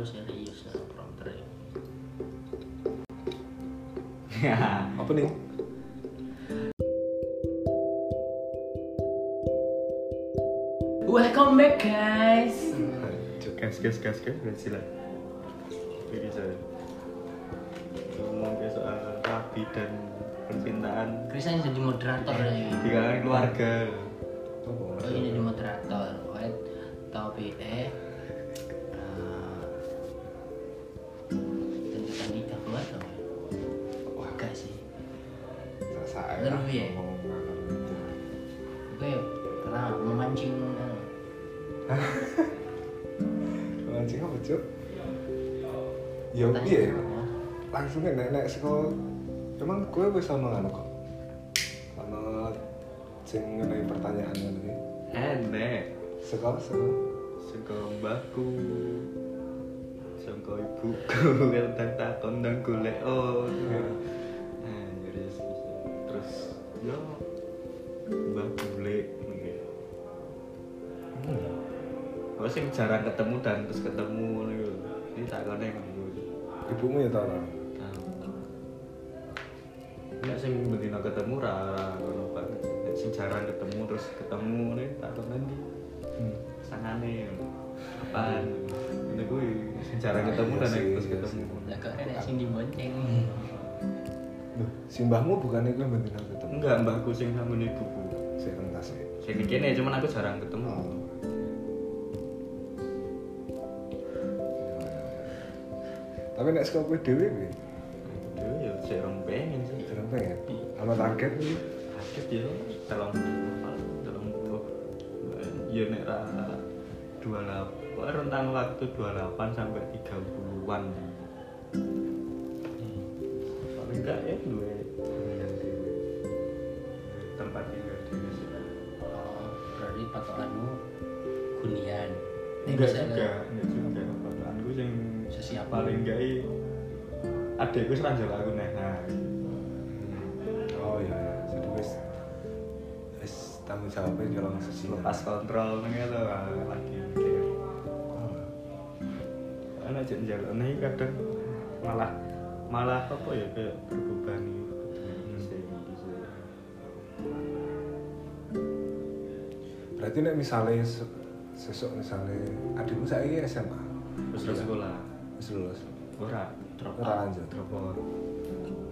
terlalu serius ya prompter ya. Apa nih? Welcome back guys. Gas gas gas gas berarti lah. Jadi saya ngomong ke soal rapi dan percintaan Kristen jadi moderator lagi. di kalangan keluarga. Langsung nek nek sekolah Emang gue ono ngono kok. Ono sing ngenai pertanyaan ngono iki. enek Sekolah sekolah. saka mbahku saka ibuku yang tak takon dan golek oh nah jadi terus yo mbah golek ngene Hmm. Sing jarang ketemu dan terus ketemu. Ini takone ngono. Ibumu ya tau lah. Nek sing bendina ketemu ra ngono banget. Nek sing jarang ketemu terus ketemu ngene takon nanti Hmm. sangane apaan ini gue sing jarang ketemu dan Iya sih, terus iya ketemu Lah kok enek sing dibonceng. Loh, si mbahmu bukan itu yang bentina ketemu? enggak mbahku sing sama ibuku Saya rentas ya. sing kene cuman aku jarang ketemu Oh. Tapi nek sekolah gue dewe gue, Aduh, ya sik rong pengen sih jarang pengen. Sama target kaget ya dalam dalam ya nek ra 28 rentang waktu 28 sampai 30-an paling enggak ya dua. Tempat tinggal di sih. Oh, berarti patokanmu hunian. Nek enggak juga enggak juga. Patokanku yang paling enggak i adekku seran jalan aku jawabnya kalau sesi. lepas kontrol nih tuh lagi mikir Oh. anak jen jalan nih kadang malah malah apa ya kayak terbebani Berarti nek misalnya se- sesuk misalnya adikmu saya SMA, terus terus sekolah wis lulus, ora Drop ora lanjut. drop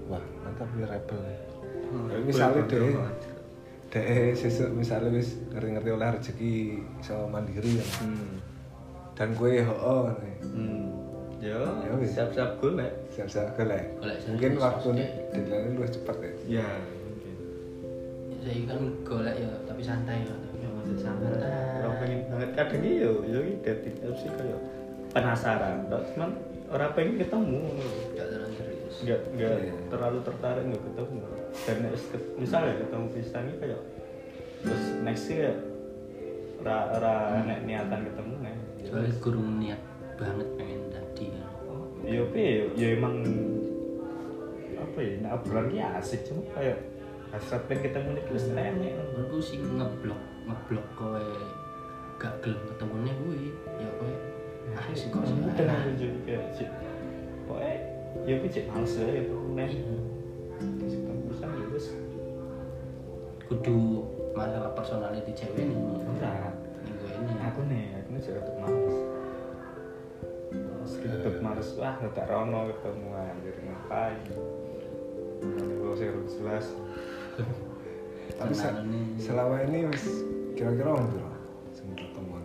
Wah, mantap ya rebel. Hmm, Tapi misalnya deh. Deh sesuk misalnya wis ngerti-ngerti oleh rezeki iso mandiri ya. hmm Dan gue ya oh, nih. hmm yo Ya siap-siap golek siap-siap golek. Golek Mungkin waktu ini deadline lu cepet ya. ya mungkin Saya kan golek ya tapi santai ya. Tapi Ya, santai. Orang pengen banget kadang iki yo yo iki dating apps sih kayak penasaran, cuman orang pengen ketemu. Gak terlalu serius. Enggak enggak Iya. terlalu tertarik nggak ketemu. Dan misalnya ketemu Pistan ini kayak terus next ya ra ra nek niatan ketemu nih. Soalnya kurung niat banget pengen tadi kan. Ya piye ya, ya emang apa ya nek obrolan asik cuma kayak hasrat pengen ketemu nih terus enek. Menurutku sih ngeblok ngeblok kowe gak gelem ketemunya kuwi ya kowe ah sih kok Udah aku jadi kayak cik Pokoknya ya aku cik males gitu Nih ketemu ya wis kudu masalah personality cewek nih Enggak minggu ini. Aku nih, aku nih jadi males ribet males, wah gak rono ketemu anjir ngapain? Kalau saya harus jelas. Tapi selama ini. wis kira-kira om bro, sing ketemu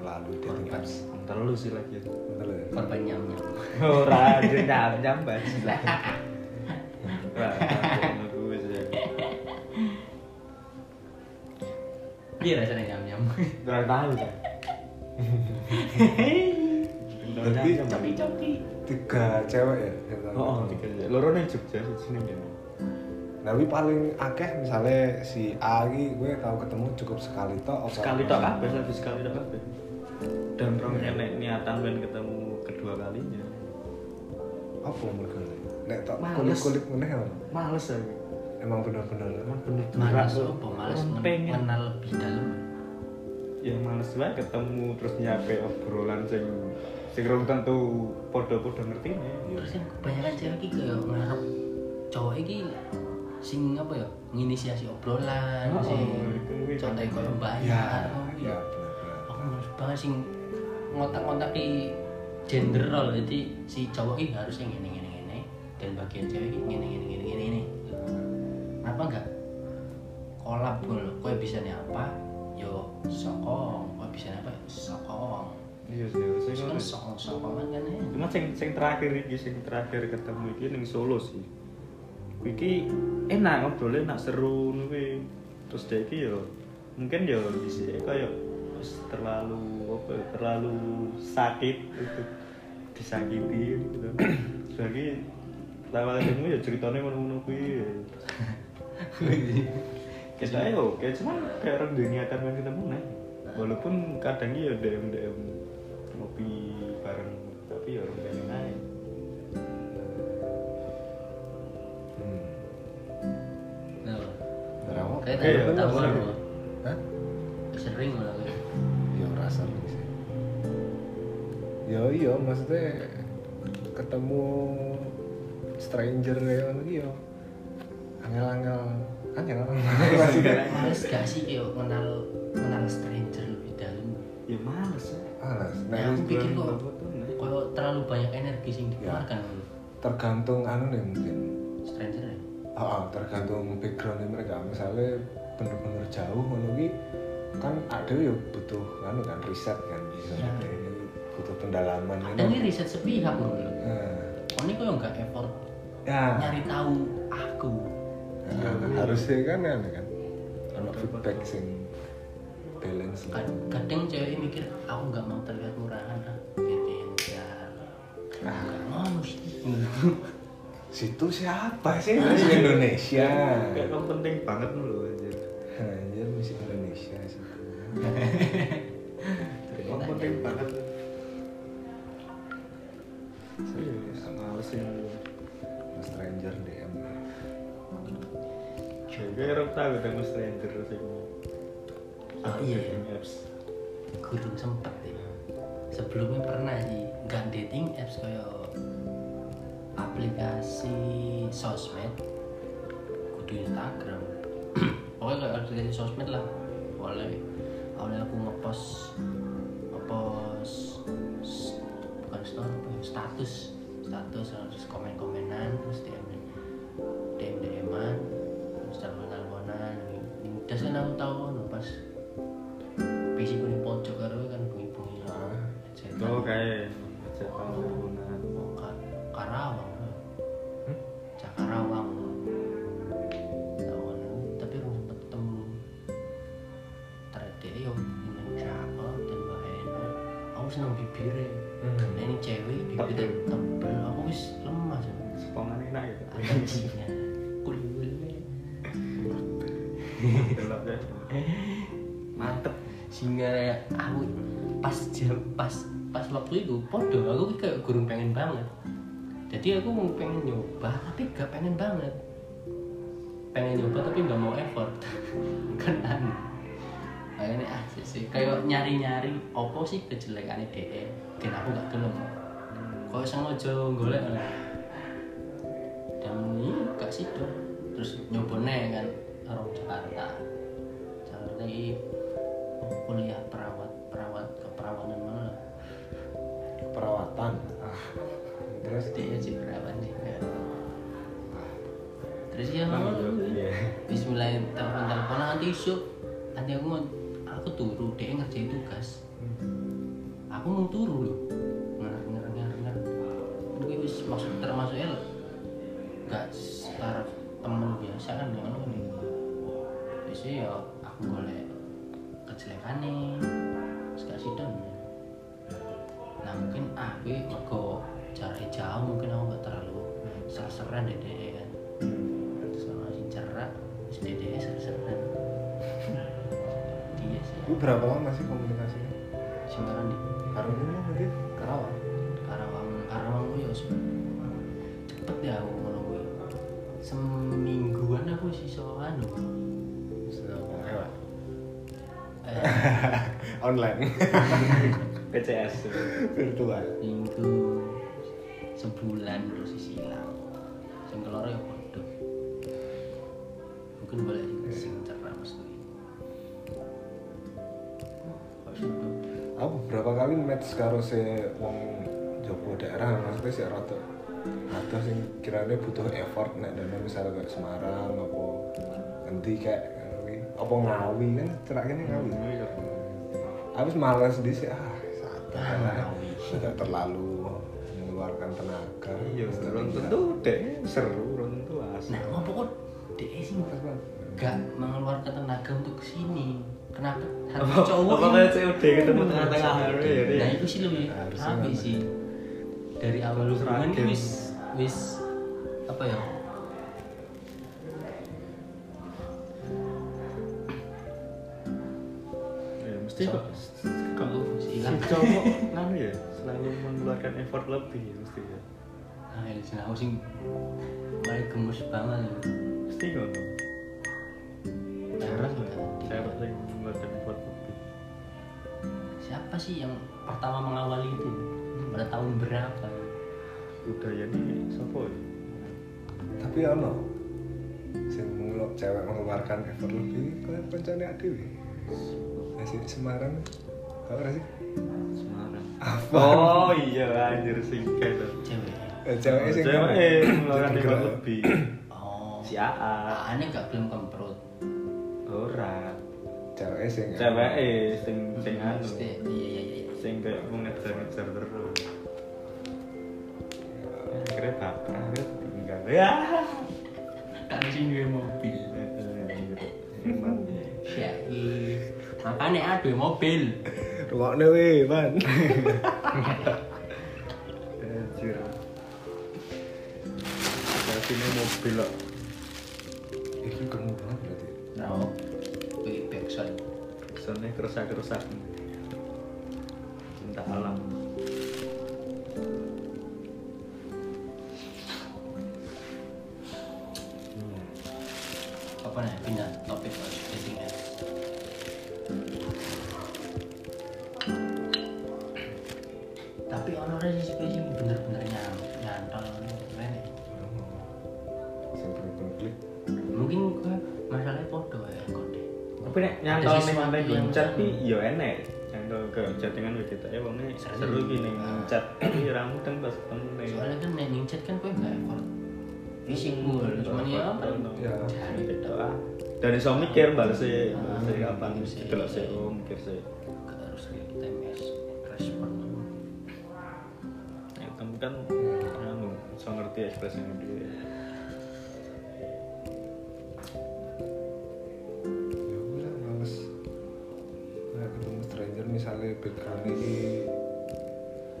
melalui dating apps. Terlalu sih lagi. Bener ya? korban nyam nyam Ora, anjir nyam-nyam banget Gak tahu kan Tapi coki coki tiga cewek ya. tahu. Oh, tiga aja. Loro nih Jogja sini kan. Tapi paling akeh misalnya si A ini gue tahu ketemu cukup sekali toh. Sekali tok kabeh, satu sekali tok kabeh. Dan rong enek niatan ben ketemu kedua kalinya. Apa mereka? Nek tok kulit-kulit meneh? Males aku. Emang bener-bener. Emang bener males apa males men- pengen. kenal lebih dalam Ya males banget ketemu terus nyampe obrolan sing sing rung tentu podo-podo ngerti nih. Terus kan kebanyakan cewek iki kayak ngarep cowok iki sing apa ya nginisiasi obrolan Oh, sing itu kuwi contohnya kan. kayak bayar ya. ya aku males banget sing ngotak-ngotak di gender role. Jadi si cowok ini harusnya ngene ngene ngene dan bagian cewek ini ngene ngene ngene ngene kenapa enggak? Kolab dulu kue bisa apa? Yo sokong. Kue bisa apa? Sokong. Iya sih terus kan sokong sokongan kan ya? Cuma sing sing terakhir iki sing terakhir ketemu iki ning Solo sih. Iki enak ngobrolnya enak seru kuwi. Terus dia iki yo mungkin yo bisa kayak terlalu apa terlalu sakit untuk disakiti gitu. Lagi lama ketemu ya ceritanya ngono-ngono kuwi kita yo kayak cuman kayak orang dunia niatan main ketemu nih walaupun kadang ya DM DM ngopi bareng tapi ya orang pengen naik hmm. nah kayak Iya, tahu tahu sering. lah Hah? sering lah. Kayak ya rasa sih. Ya iya maksudnya ketemu stranger kayak ngono iki ya angel-angel angel maksudnya males gak sih kayak kenal kenal stranger lebih dalam? Ya males ya. Alas, Nah, aku nah, pikir kok nih kalau terlalu banyak energi sing Ya. dikeluarkan. Tergantung anu nih mungkin. Stranger ya? Ah, ah, tergantung backgroundnya mereka. Misalnya bener-bener jauh ngono ki kan ada ya butuh anu kan riset kan bisa Ya. ini butuh pendalaman ada ini riset sepihak loh Nah, oh ini kok nggak effort? Ya. Nyari tahu aku Nah, harusnya kan anu kan ono feedback sing balance Kad- kadang cewek mikir aku nggak mau terlihat murahan ah gitu ya nah. Nggak mau sih situ siapa sih? Miss Indonesia. Kayak kamu penting banget loh anjir anjir Miss Indonesia situ. Kamu penting banget. Iya, males sih. Stranger DM Orang tahu ketemu stranger sih oh iya ya apps. Gurung sempet ya. Sebelumnya pernah sih nggak dating apps kayak aplikasi sosmed kudu Instagram. Pokoknya kayak aplikasi sosmed lah. Boleh. Awalnya aku ngepost ngepost bukan story ya, status. Status terus komen komenan terus DM DM DM-an udah jadi aku mau pengen nyoba tapi gak pengen banget. Pengen nyoba tapi nggak mau effort. Kan aneh akhirnya ah sih, sih kayak nyari nyari opo sih kejelekannya DE dan aku gak gelem. Kok sengaja golek lah. dan ini gak sih terus nyobone kan orang Jakarta. Jakarta ini kuliah perawat perawat keperawanan mana lah. Perawatan ah terus dia sih perawat sih terus ya iya. Bismillah telepon telepon. Nanti isuk nanti aku mau aku turu dia ngerjain tugas. Aku mau turu loh. Ngerang ngerang ngerang ini wis maksud termasuknya gak secara temen biasa kan yang anu nih biasanya ya aku boleh kejelekan nih gak sidon nah mungkin ah gue mergo jauh mungkin aku gak terlalu ser-seran deh kan kalau sing cerak terus dede ser-seran dia sih Lu berapa lama sih komunikasinya? Singkaran di Karena ini mungkin Karawang. Karawang Karawang gue ya cepet ya aku ngono gue semingguan aku sih so Sudah lewat. eh, Online. PCS virtual. Minggu sebulan terus silang sing keloro ya podo mungkin boleh sing cerah sudah? Aku beberapa kali match karo si wong Joko daerah maksudnya sih rata rata sing kiranya butuh effort nek dan misalnya kayak Semarang apa nanti kayak apa ngawi kan ceraknya ngawi. Habis malas di sih ah. Tidak terlalu mengeluarkan tenaga. Iya ron tentu deh seru tentu asik nah ngopo kok dia sih gak mengeluarkan tenaga untuk ke sini kenapa? Harus cowok apa kayak COD ketemu tengah-tengah hari ya, nah itu sih lebih kan. sih. Dari awal hubungan ragam. wis wis apa ya? Ya mesti si cowok nganu ya selalu mengeluarkan effort lebih ya mesti ya. Nah ini sih. Aku sih mulai gemes banget ya. mesti ngono Heran kan? cewek yang mengeluarkan effort lebih. Siapa sih yang pertama mengawali itu? Pada tahun berapa? Budaya ini sopo ya? Tapi ono sing mengelu- cewek mengeluarkan effort lebih kayak pancane adewe masih Semarang kau ora sih Semarang Apa? oh iya anjir singkat cewek. Cewek sing cewek effort gerak. lebih. Oh. Si AA aneh gak belum kemprot ora. Cewek sing cewek sing sing anu. Mesti, iya iya iya. Sing kayak mau ngejar-ngejar terus. Akhirnya baper akhirnya tinggal. Ya. Kan sih duwe mobil. Emang ya makanya ada mobil rungokne we man anjir. Kasihnya mobil kok? Iki keren banget berarti? Nah wih backsound. Soalnya kerusak-kerusak. Cinta alam mantai yang- guncat ki ya enek Nyantol ke chattingan we kita ya wonge Seru. seru gini nguncat Tapi ramu kan pas ketemu ning soalnya kan nending chat kan gue nggak effort fisik gue cuman ya apa Ya. cari Gitu, gitu ah. Dan iso mikir balese, Ah, balese kapan, balese. delok sik oh mikir sik. Gak harus real time as respon Ya kamu kan anu iso ngerti ekspresinya dia. Misalnya background ini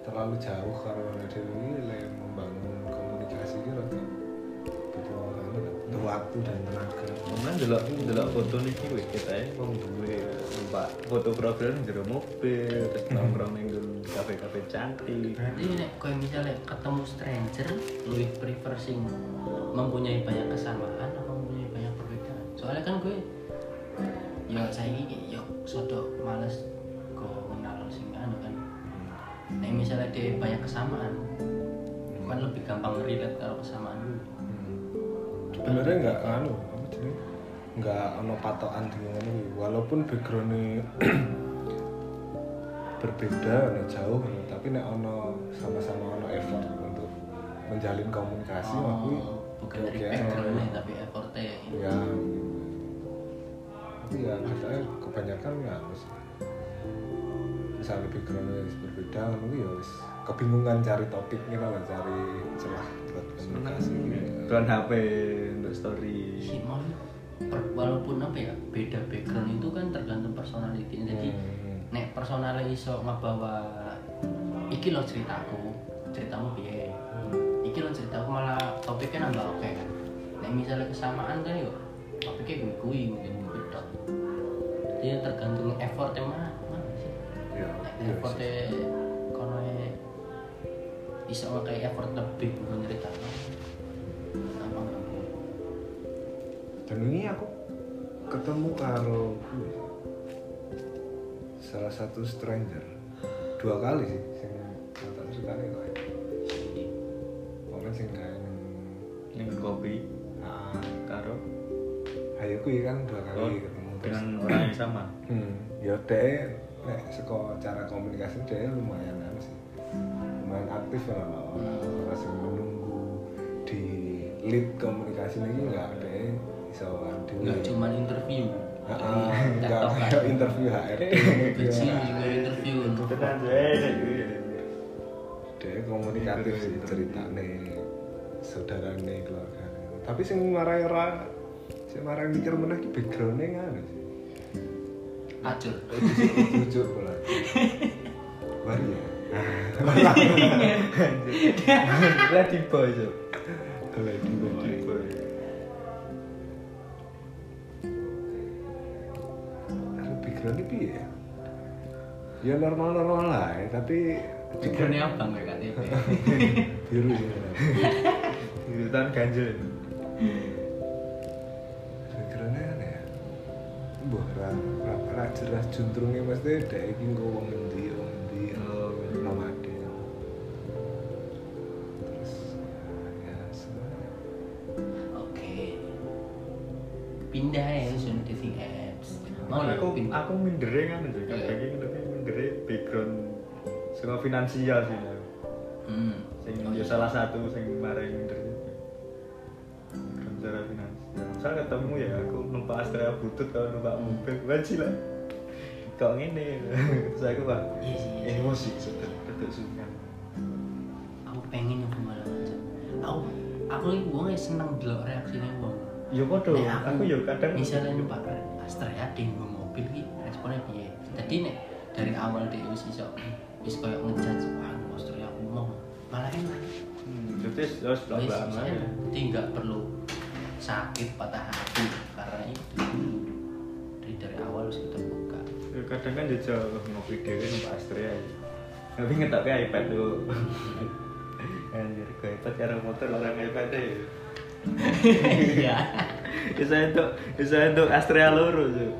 terlalu jauh karena ada ini yang membangun komunikasi ini rata butuh anu kan, butuh waktu dan tenaga. Kemudian delok delok foto niki wis kita ya wong duwe numpak foto profil ning jero mobil terus nongkrong ning kafe-kafe cantik. jadi nek kowe misalnya ketemu stranger lebih prefer sing mempunyai banyak kesamaan atau mempunyai banyak perbedaan? Soalnya kan gue dia banyak kesamaan. Kan lebih gampang relate kalau kesamaan dulu. Sebenarnya nggak anu apa jenis nggak ono patokan dengan ini walaupun backgroundnya berbeda ono jauh tapi nek ono sama-sama ono effort untuk menjalin komunikasi oh, aku bukan dari backgroundnya tapi effortnya ya. Tapi ya katanya kebanyakan ya harus misalnya backgroundnya berbeda kan ya wis kebingungan cari topiknya lah cari celah buat komunikasi. Bukan HP untuk story. per- walaupun apa ya beda background itu kan tergantung personality. Jadi Hmm. nek personalnya iso ngebawa iki lo ceritaku ceritamu piye? Iki lo ceritaku malah topiknya nambah oke. Kan nek misalnya kesamaan kan yuk topiknya gue kui mungkin beda jadi tergantung effortnya mana effortnya kono iso kayak effort lebih untuk ceritamu gampang gampang dan ini aku ketemu karo salah satu stranger. Dua kali sih sing tak ceritane kok. Orang sing nang Ning kopi. Ah karo? Ayo kan dua oh, kali ketemu. terus dengan orang yang sama. hmm. Ya deh nek saka cara komunikasi dia lumayan anu sih. Lumayan aktif lah orang orang sing menunggu di lead komunikasi ini enggak deh iso adu nggak cuma interview. Tektokan. kayak interview HRD juga interview. Dia komunikatif sih ceritane saudarane keluarga tapi sing marai ora sing marai mikir meneh ki background-e ngono sih acur lucu pula. Baru ya? Lah tiba itu. lagi Tiba. Aduh, background-e piye ya? Ya normal normal lah ya, tapi backgroundnya abang kayak KTP biru sih Jurutan ganjil. Mbah, ra, ra, ra jelas juntrungnya mesti dek iki engko wong endi, wong endi, Oh, nomade. Terus ya sebenarnya. Oke. Pindah ya sudah dating apps mau ya? aku aku mindere kan Iya. kadang iki lebih mindere background saka finansial sih hmm. sing Oh, ya iya. salah satu sing marai minder background secara finansial misal ketemu ya aku numpak Astra butut kalau numpak Hmm. mobil. Wajib lah. Kok ngene? Terus aku pak Iya iya sih. emosi sudah sungkan aku pengen nyoba malah aja aku aku ini uangnya seneng delok reaksinya uang ya podo Nek aku ya kadang misalnya numpak ada yang mobil ki responnya piye? Tadi nek dari awal dia wis iso wis koyo ngejudge wah Astra aku mau. Malah enak. Hmm, terus aja enak. jadi nggak perlu sakit patah hati karena itu dari dari awal wis kita buka Ya, kadang kan jajal ngopi dewe numpak Astrea ya. Tapi ngetok iPad tuh. Anjir, ke iPad karo motor orang iPad deh. iya Bisa untuk bisa untuk Astrea loro tuh.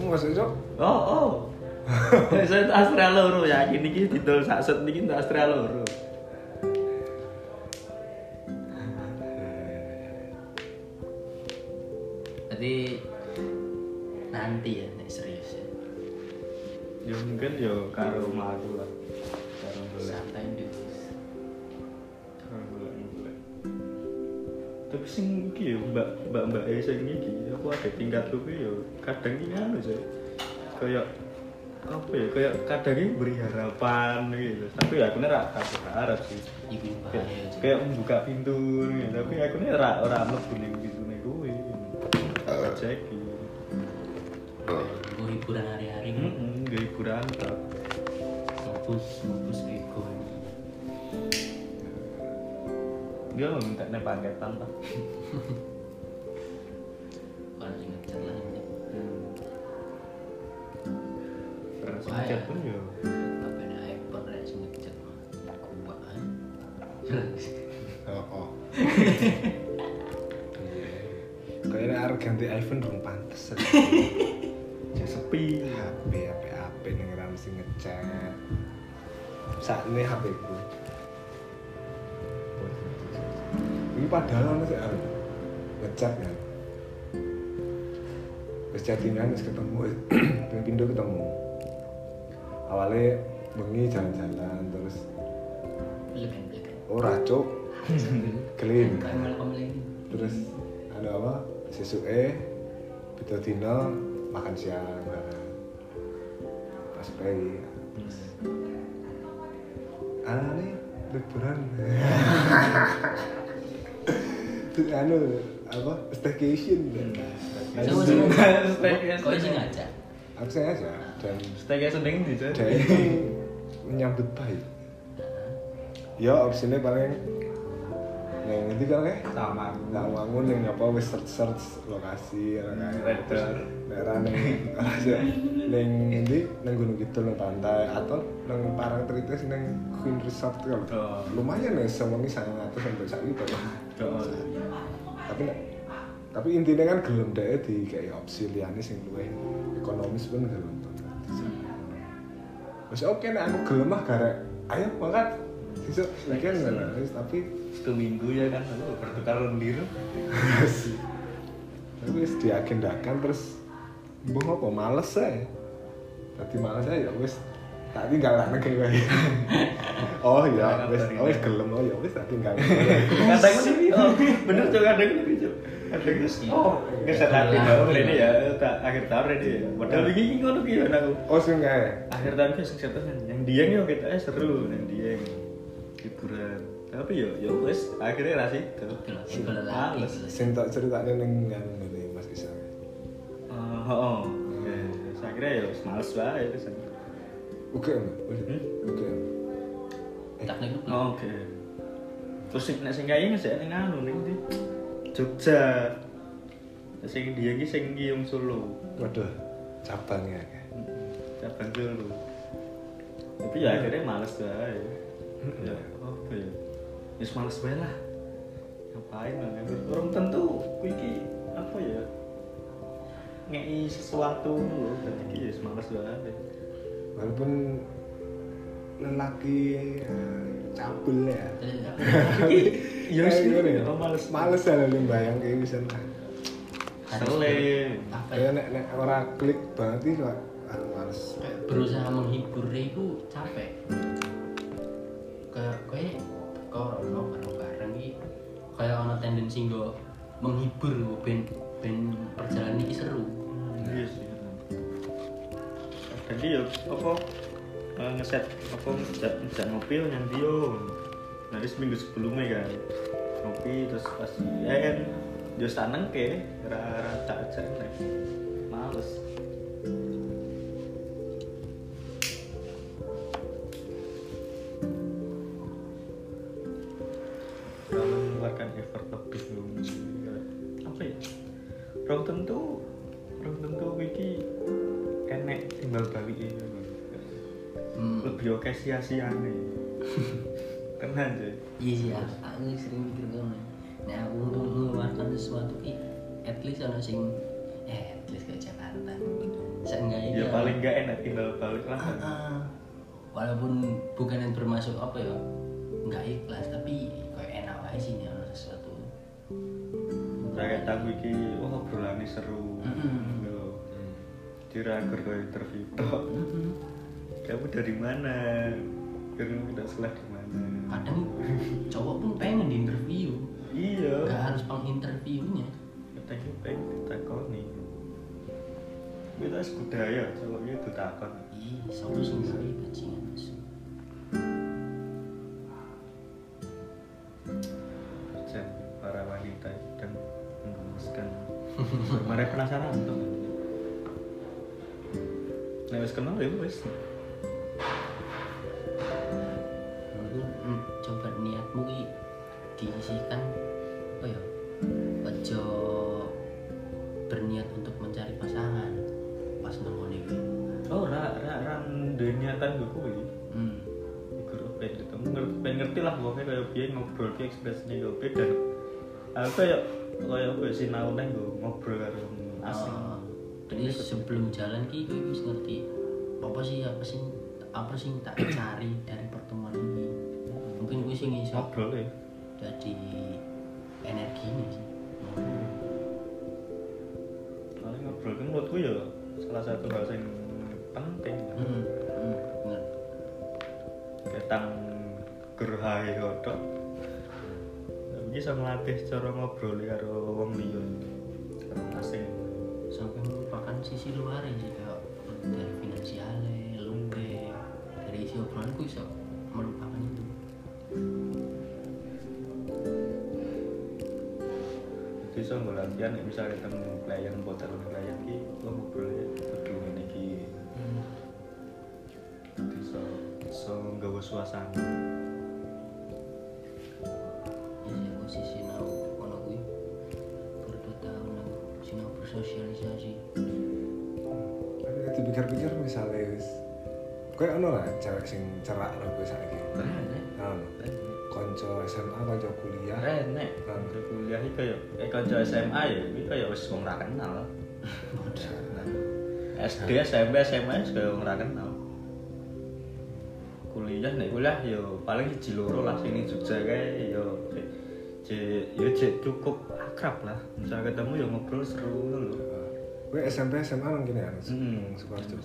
maksudnya Oh, oh. Bisa untuk Astrea loro ya. Ini ki didol sak set niki untuk Astrea loro. Jadi nanti ya nek serius ya. Ya mungkin ya karo madu lah. Karo santai dulu Karo. Tapi sing iki ya mbak mbak mbak e sing iki aku ada tingkat lu ya kadang iki anu sih. Kayak apa ya kayak kadang ini beri harapan gitu tapi aku nih rak kasih harap sih. Kayak, membuka pintu nih tapi aku nih rak orang mlebu ning pintu gue cek gue hiburan hari-hari. Hmm gak hiburan tak fokus fokus ego dia mau minta nih paketan tak kalau ngejar lah ini Wah, chat ya. pun ya. apa iPhone ada sing ngejar mah. Kuat kan oh oh kayaknya harus ganti iPhone dong pantes ya sepi. HP HP HP ra mesti ngechat saat ini HP ku. Ini padahal ono sih ngechat kan wis chattingan wis ketemu pindo ketemu. Awalnya bengi jalan-jalan terus oh kan? Kamu lagi terus ada apa sesuke beda dino makan siang pas pagi terus? Aneh liburan. Terus anu apa? Staycation. Sih kau sih ngajak aku saya aja dan Steaknya seneng di dan menyambut baik. Ya opsinya paling yang nanti kan eh sama. Nah, bangun yang apa wis search search lokasi ya kan. Radar. Daerah neng aja neng ini neng gunung gitu neng pantai atau neng parang teritis neng Queen Resort kalau Oh. lumayan nih semuanya sangat atas sampai saat itu tapi tapi intinya kan gelem deh di kayak opsi liane sing luwih ekonomis pun gelem wis oke nek aku gelem mah garek ayo mangkat besok weekend tapi Satu minggu ya kan aku bertukar lendir. tapi wis diagendakan terus mbah apa males ae tadi males ae ya wis tak tinggal lah negeri wae oh ya wis oh wis gelem oh ya wis tak tinggal Kadang sih, oh, bener tuh kadang gitu Cuk. Kadang gitu. Oh, ngeset hati tau ini ya, tak akhir tahun ini ya. Padahal ini ngono ki ya aku. oh sing kae Akhir tahun ki sing setan yang dieng yo kita seru yang dieng. Hiburan. Tapi yo yo wis akhirnya ra situ. Itulah, tinggal lagi. Males. sing tak ceritane ning kan ngene Mas Isa Oh, oh. Oke, saya kira ya males wae itu sih. Oke. Hmm? Oke. Tak nih Oh, Oke. Terus sing nek sing kaya ngesek ning anu ning ndi? Jogja. Sing dia iki sing Giung Solo. Waduh, cabangnya. Cabang Solo. Tapi ya akhirnya males wae. Ya, apa ya? Wis males wae lah. Ngapain lah? Orang tentu kuwi iki apa ya? Ngei sesuatu dulu, jadi iki ya wis males wae. Walaupun lelaki eh, cabul ya. Iya sih, ya? oh, males. Males ya lu bayang kayak bisa. Sele. Apa Kayak ya? nek nek ora klik banget sih kok males. Kayak berusaha menghibur itu capek. Kayak kayak korono bareng bareng iki? Kayak ono tendensi nggo menghibur nggo ben ben perjalanan ini seru. Iya sih. Jadi ya apa eh, ngeset apa ngejak ngejak ngopi yang dia. Nanti seminggu sebelumnya kan. Ngopi terus pas en dia seneng ke rara tak aja males Rong tentu Rong tentu iki enek timbal balik ini Hmm. lebih oke sia-siane tenan sih Iya sih, aku, sering mikir ngono. Nah, aku untuk mengeluarkan sesuatu ki at least ono sing eh at least ke Jakarta. Seenggaknya ya paling gak enak timbal balik lah Ah, ah. walaupun bukan yang bermasuk apa ya nggak ikhlas tapi kayak enak aja sih nih ono sesuatu kayak tahu iki wah obrolannya seru. Mm-mm. Yo. diragur ke interview. Mhm. kamu dari mana? Kamu tidak salah di mana. Kadang cowok pun pengen di interview. Iya. Nggak harus penginterviewnya. Katanya pengen ditakoni. Kita budaya cowok itu takon ih solusi kali bajingan ngerti, lah pokoknya kayak biyen ngobrol ki ekspresinya gue beda. Aku kayak kayak apa ya, sinau neng gue ngobrol karo asing. Oh, jadi sebelum jalan ki gue bisa ngerti apa sih apa sih apa sih tak cari dari pertemuan ini mungkin gue sih iso Ngobrol ya. jadi energinya sih Paling ngobrol kan menurut gue ya salah satu hal yang penting. hmm, hmm, bener Ketang gerhahe hodok. Bisa melatih cara ngobrol karo wong liya. Wong asing. sampai melupakan sisi luar sih kayak dari finansialnya, lumbe, dari isi obrolan gue bisa melupakan itu. Jadi so nggak latihan misalnya ketemu klien buat calon klien ki lo ngobrolnya kudu ngene iki. Jadi so so nggawa suasana. Kayak ono lah cewek sing cerak lah gue saiki. Keren Nah, konco SMA, konco kuliah. Keren nek kanca kuliah iki kaya eh kanca SMA ya iki kaya wis wong ra kenal. SD, SMP, SMA wis kaya wong ra kenal. kuliah nek kuliah yo paling siji loro lah sini Jogja kae yo cek yo cek cukup akrab lah misal ketemu yo ngobrol seru lho Gue SMP SMA nang gini ya, Hmm, Sukoharjo.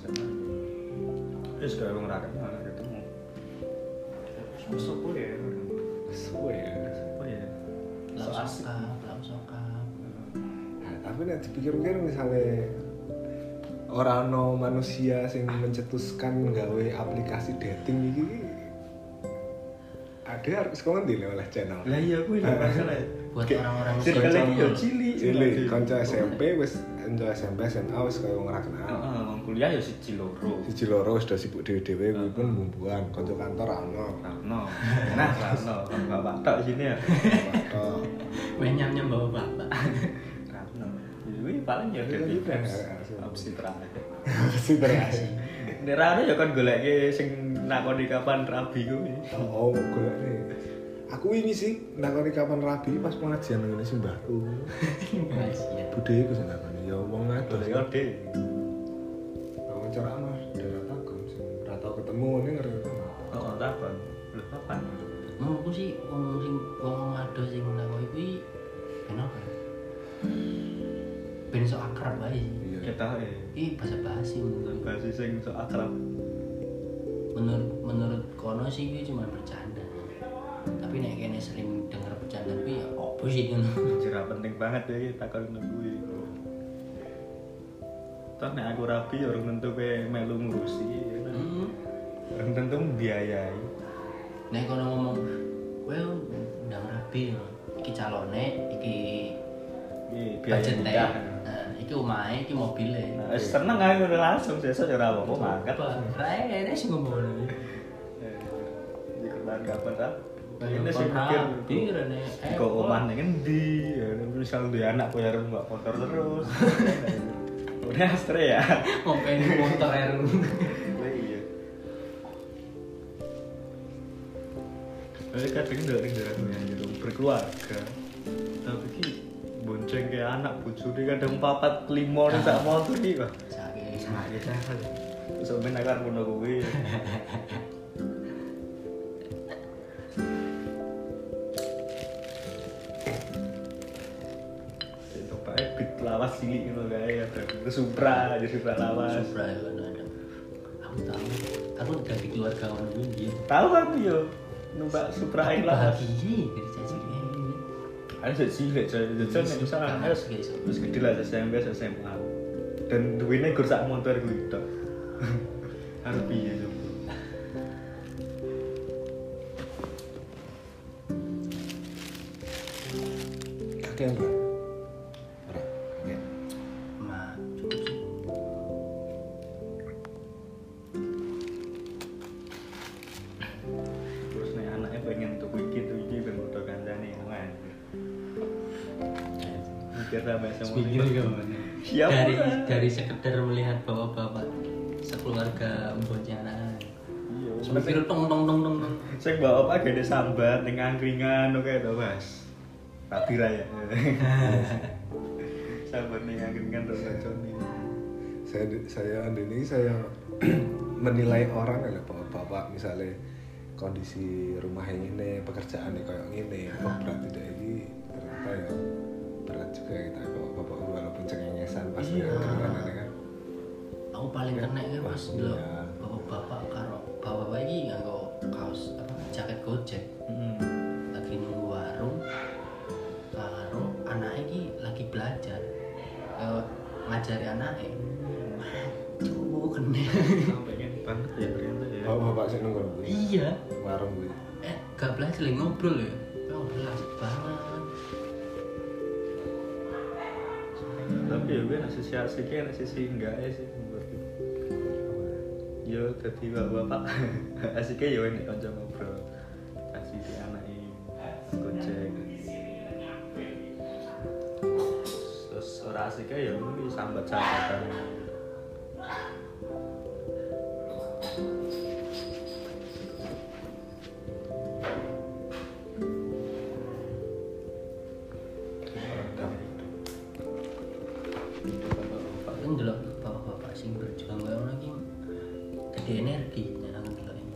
Terus kayak orang rakyat ketemu. Sopo ya? Suwe ya. Sopo ya? Lau sokap. Nah, tapi nek dipikir-pikir misalnya orang no manusia yang mencetuskan gawe aplikasi dating iki ada harus kau ngendi oleh channel Lah iya kuwi lho masalah. Buat orang-orang circle iki yo cilik. cilik kanca SMP wis kanca SMP SMA wis kaya wong ora kenal wong kuliah yo siji loro. siji loro wis udah sibuk dhewe-dhewe kuwi pun bumbuan kanca kantor ana Rano. Nah, Rano. Bapak tok sini ya. Tok. Main nyam-nyam bawa bapak. Rano. Kuwi paling ya Iya, dadi iya, apps. iya. Opsi terakhir. Mesti berhasil. Nek Rano ya kan goleke sing nakoni kapan rabi kuwi. Oh, golek nih. Aku ini sih nakoni kapan rabi pas pengajian ngene sih mbahku. Rahasia. Budhe iku sing nakoni ya wong ngado. Golek ode. Ceramah daerah takon sing ora tau ketemu ini ngerti. Oh, takon. Lho kapan? Menurutku sih wong sing wong ado sing nakoni kuwi kenapa? Ben sok akrab ae. Iya. Kita eh Ih bahasa basi menurut bahasa sing so akrab. menurut menurut kono sih kuwi cuma bercanda. Tapi nek kene sering denger bercanda kuwi ya opo sih ngono. Penting banget ya iki takon kuwi. Toh nek aku rapi ya orang tentu kowe melu ngurusi. ya kan? Hmm. Orang tentu membiayai. Nek kono ngomong kowe ndang rabi iki calone, iki budget nikah. Nah, iki omahe, iki mobile. Nah, wis tenang ae ngono langsung sesuk ya ora apa-apa mangkat. Rae ini sih ngomong ngono. Eh, Iki kapan ta? Ini sih mikir. Eh, Kok omah ning endi? Ya misal duwe anak kowe arep mbak motor terus. Udah astre ya. ngopeni motor eru. Lah iya. Tapi kadang dari daerah yang gitu berkeluarga, tapi ki bonceng kayak anak bojone kadang papat kelima nih sak motor ki kok. Sakit. Sakit sakit. Terus sampe nakar ngono kuwi. lawas ngono kae ada. Terus Supra, jadi Supra lawas. Supra ya kan ada. Aku tahu. Aku dari keluarga orang ini. Tahu kan yo numpak Supra ae lawas. bahagia dari ini. Ada sih nek misalnya Kamar terus gede lah SMP SMA. Dan duwene gur sak motor kuwi tok. Harus piye coba? Kakek yang Sepikir gimana? Siapa? Dari dari sekedar melihat bapak-bapak sekeluarga membonceng anak. Iya. Sepikir tong tong tong tong tong. Bawa apa gede sambat ning angkringan oke to, Mas. Rapi raya. Sambat ning angkringan terus ngaconi. saya saya ini saya menilai orang ya bapak-bapak misalnya kondisi rumah yang ini pekerjaannya kayak gini oh berarti deh ini ternyata ya juga ya kita bapak-bapak walaupun cengengesan pas Iya. kan kan. Aku paling kena kan pas Wah, dulu iya. bapak-bapak karo bapak-bapak ini nganggo kaos apa jaket gojek. Heeh. lagi nunggu warung karo anak ini lagi belajar. Eh, ngajari anaknya Waduh, kena. Pengen banget ya ternyata ya. bapak-bapak sih nunggu iya. Warung gue eh gak belajar lagi ngobrol ya. Ngobrol asik banget Nasi sisi asiknya nasi sisi enggak ya sih menurutku. Yo jadi bapak-bapak asiknya ya ini kanca ngobrol. Kasih si anak ini gojek. Terus ora asiknya ya mungkin sambat-sambatan. Bapak-bapak. sing berjuang gak ono iki gede energi nang delok gitu ini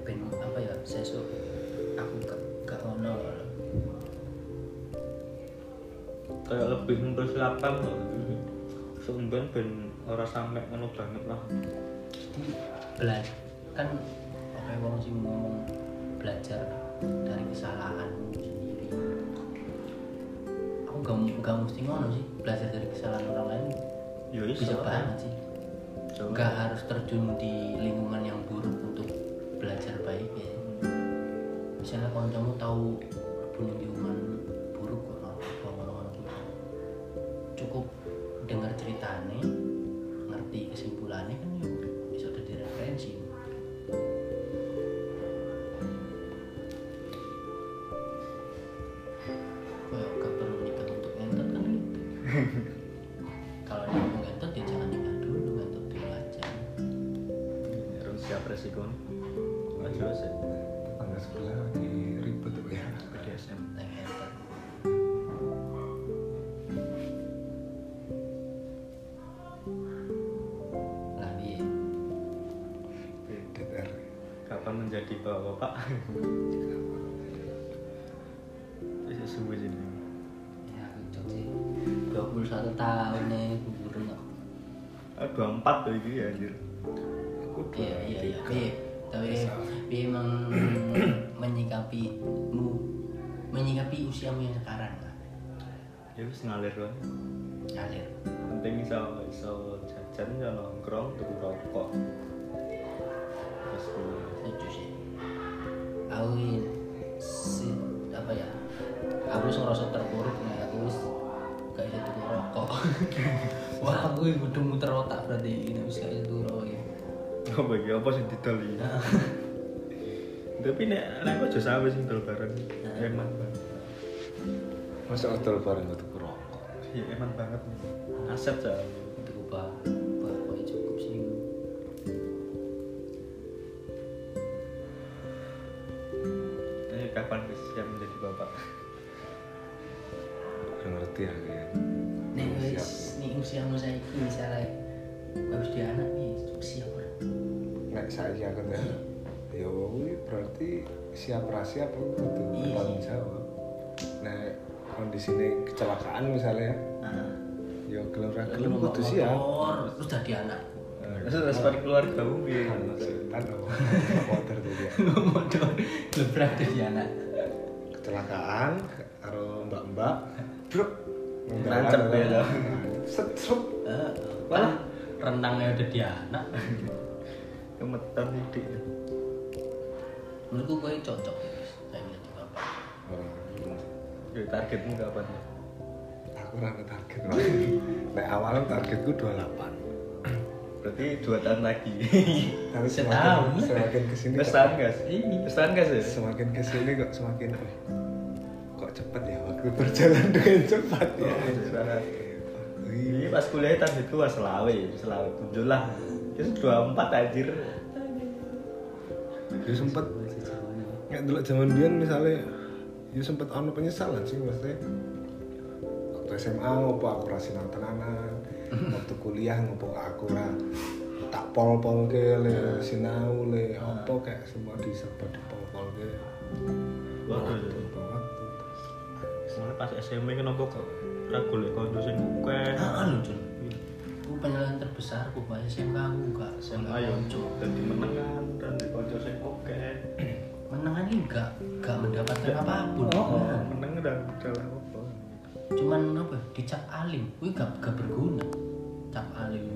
ben apa ya sesuk aku gak gak ono kayak lebih mempersiapkan loh. Seumban ben ora sampai ngono banget lah. Belajar kan oke ya, wong sih ngomong belajar dari kesalahan gak, gak mesti ngono sih belajar dari kesalahan orang lain. Ya bisa banget sih? Coba. gak harus terjun di lingkungan yang buruk untuk belajar baik ya. Misalnya kalau kamu tahu punya lingkungan ya wis ngalir kan ngalir. Penting iso iso jajan iso nongkrong tuku rokok. Terus kuliah setuju sih. Aku si apa ya? Aku wis ngerasa terpuruk nih aku wis gak bisa tuku rokok. Wah aku ini udah muter otak berarti ini wis gak bisa tuku rokok ya oh bagi apa sih didol ini tapi nek nek kok aja sampe sing dol bareng. Eman banget masa hotel bareng gak tuh rokok iya eman banget. Aset ya tuku bah bah cukup sih. Ini kapan wis siap menjadi bapak? Gak ngerti ya nih Siap. wis nih usiamu saya ini misalnya harus di anak nih siap ora? Nek saya tuh ya wih, berarti siap rasi apa Iya. bertanggung jawab. Nek kondisi ini kecelakaan misalnya. Nah ya gelem mau kudu siap terus jadi anak. Terus respon keluarga mu piye kan motor tuh dia. Motor lebrak jadi anak. Kecelakaan karo mbak-mbak. Bro Nancep ya, dah. set set. Walah. kan renangnya udah di anak. Kemetan dik. Menurutku gue cocok ya Targetmu kapan ya? aku rame target nek awalnya targetku 28 Berarti dua tahun lagi. tapi semakin semakin ke sini Terus kok- tahun gas? Terus tahun gas ya? semakin ke sini kok semakin "Wih, kok cepet ya waktu berjalan dengan cepat ya Oh, sangat. Wih, Ini pas kuliah targetku was selawe, selawe tujuh lah. Terus dua empat anjir. ya sempet nggak dulu zaman biyen misalnya ya sempet ono penyesalan sih maksudnya. Waktu SMA ngopo aku ra sinau tenanan. Waktu kuliah ngopo aku ra tak pol-pol ke le sinau le apa kayak semua diserba di pol-pol ke waktu Soalnya pas SMA kenapa kok? Ragu lek kanca sing akeh. ah lu Jun aku penyelahan terbesar aku bahas SMK aku enggak SMA yo dadi menengan dan di kanca sing akeh. Menangan ini enggak enggak mendapatkan apa pun. Oh, meneng dan dalam apa? cuman apa? Ya, dicap alim. Gue gak, gak berguna. Cap alim.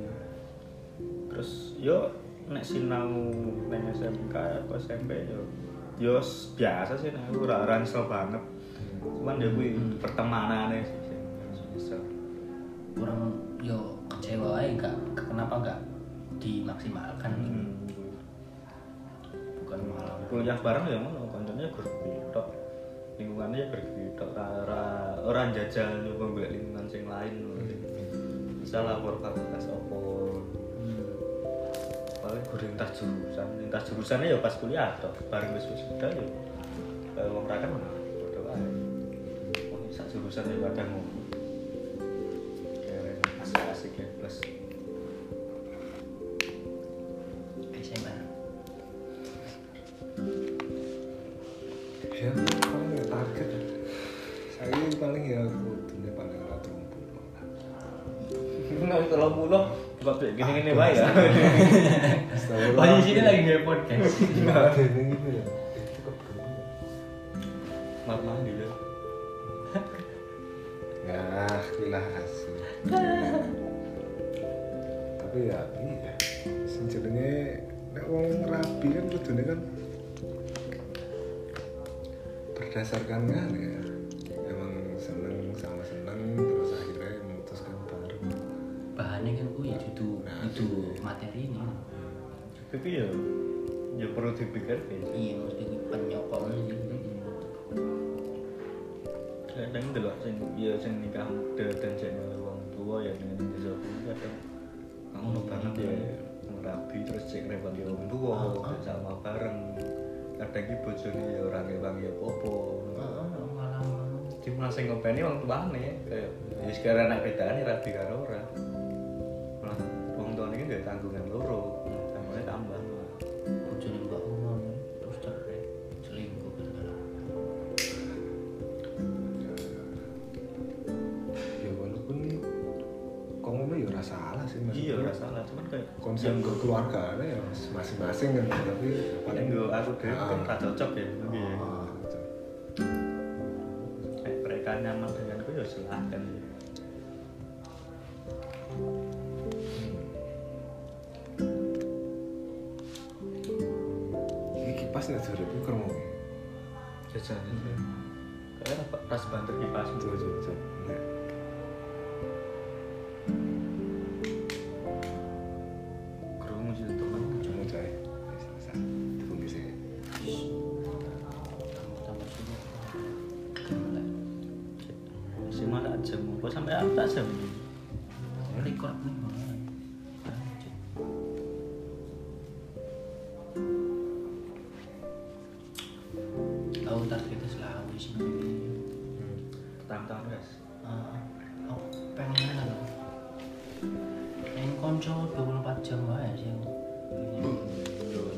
Terus yo nek sinau neng SMK atau SMP yo. Yo biasa sih nek. Ora nyesel banget. Cuman ya kuwi pertemananane sih sing sing nyesel. kurang yo kecewa aja enggak kenapa enggak dimaksimalkan? Hmm. Bukan malah Kuliah bareng ya ngono, kancane gur tok. Lingkungannya ya gur tok ora ora ora jajal nyoba golek lingkungan sing lain. Bisa lapor fakultas opo. Paling gur lintas jurusan, lintas jurusannya ya pas kuliah tok. Bareng wis wisuda ya eh, wong kenal padha wae. Wong sak jurusan ya kadang ngono. Keren, asik-asik ya plus. 30 kok kayak gini-gini wae ya. Posisinya lagi podcast Nggak yang gitu ya. Mar mandi ya. Ya, kulah asu. Tapi ya iya. Sing jenenge nek wong rabi kan kudune kan berdasarkan kan ya. Emang seneng sama seneng terus akhirnya memutuskan bareng. bahannya kan gue ya itu itu. Materi ini Tapi ya ya perlu dipikir ya. iya mesti penyokongnya sih. Kadang delok sing ya sing nikah muda dan sing wong tua ya dengan desa kadang ngono banget ya rabi terus cek repot ya wong tua cek sama bareng. Kadang ki bojone ya ora apa-apa. Heeh, malah cuma sing ngopeni wong tuane kayak ya sekarang anak bedane rabi karo ora gak tanggungan loro tambahnya tambah bojone mbak umum terus cerai selingkuh gara-gara Ya walaupun ngono ya ora salah sih Mas. iya ora salah cuman kayak konsep yang kekeluargaan ya masing-masing kan tapi paling gue aku kan Ah. tak cocok ya tapi ya Ah, gitu. Kayak mereka nyaman denganku ya silahkan ya. Jajan. Ya. Kayak apa pas banter kipas. Tuh tuh jam wae sih.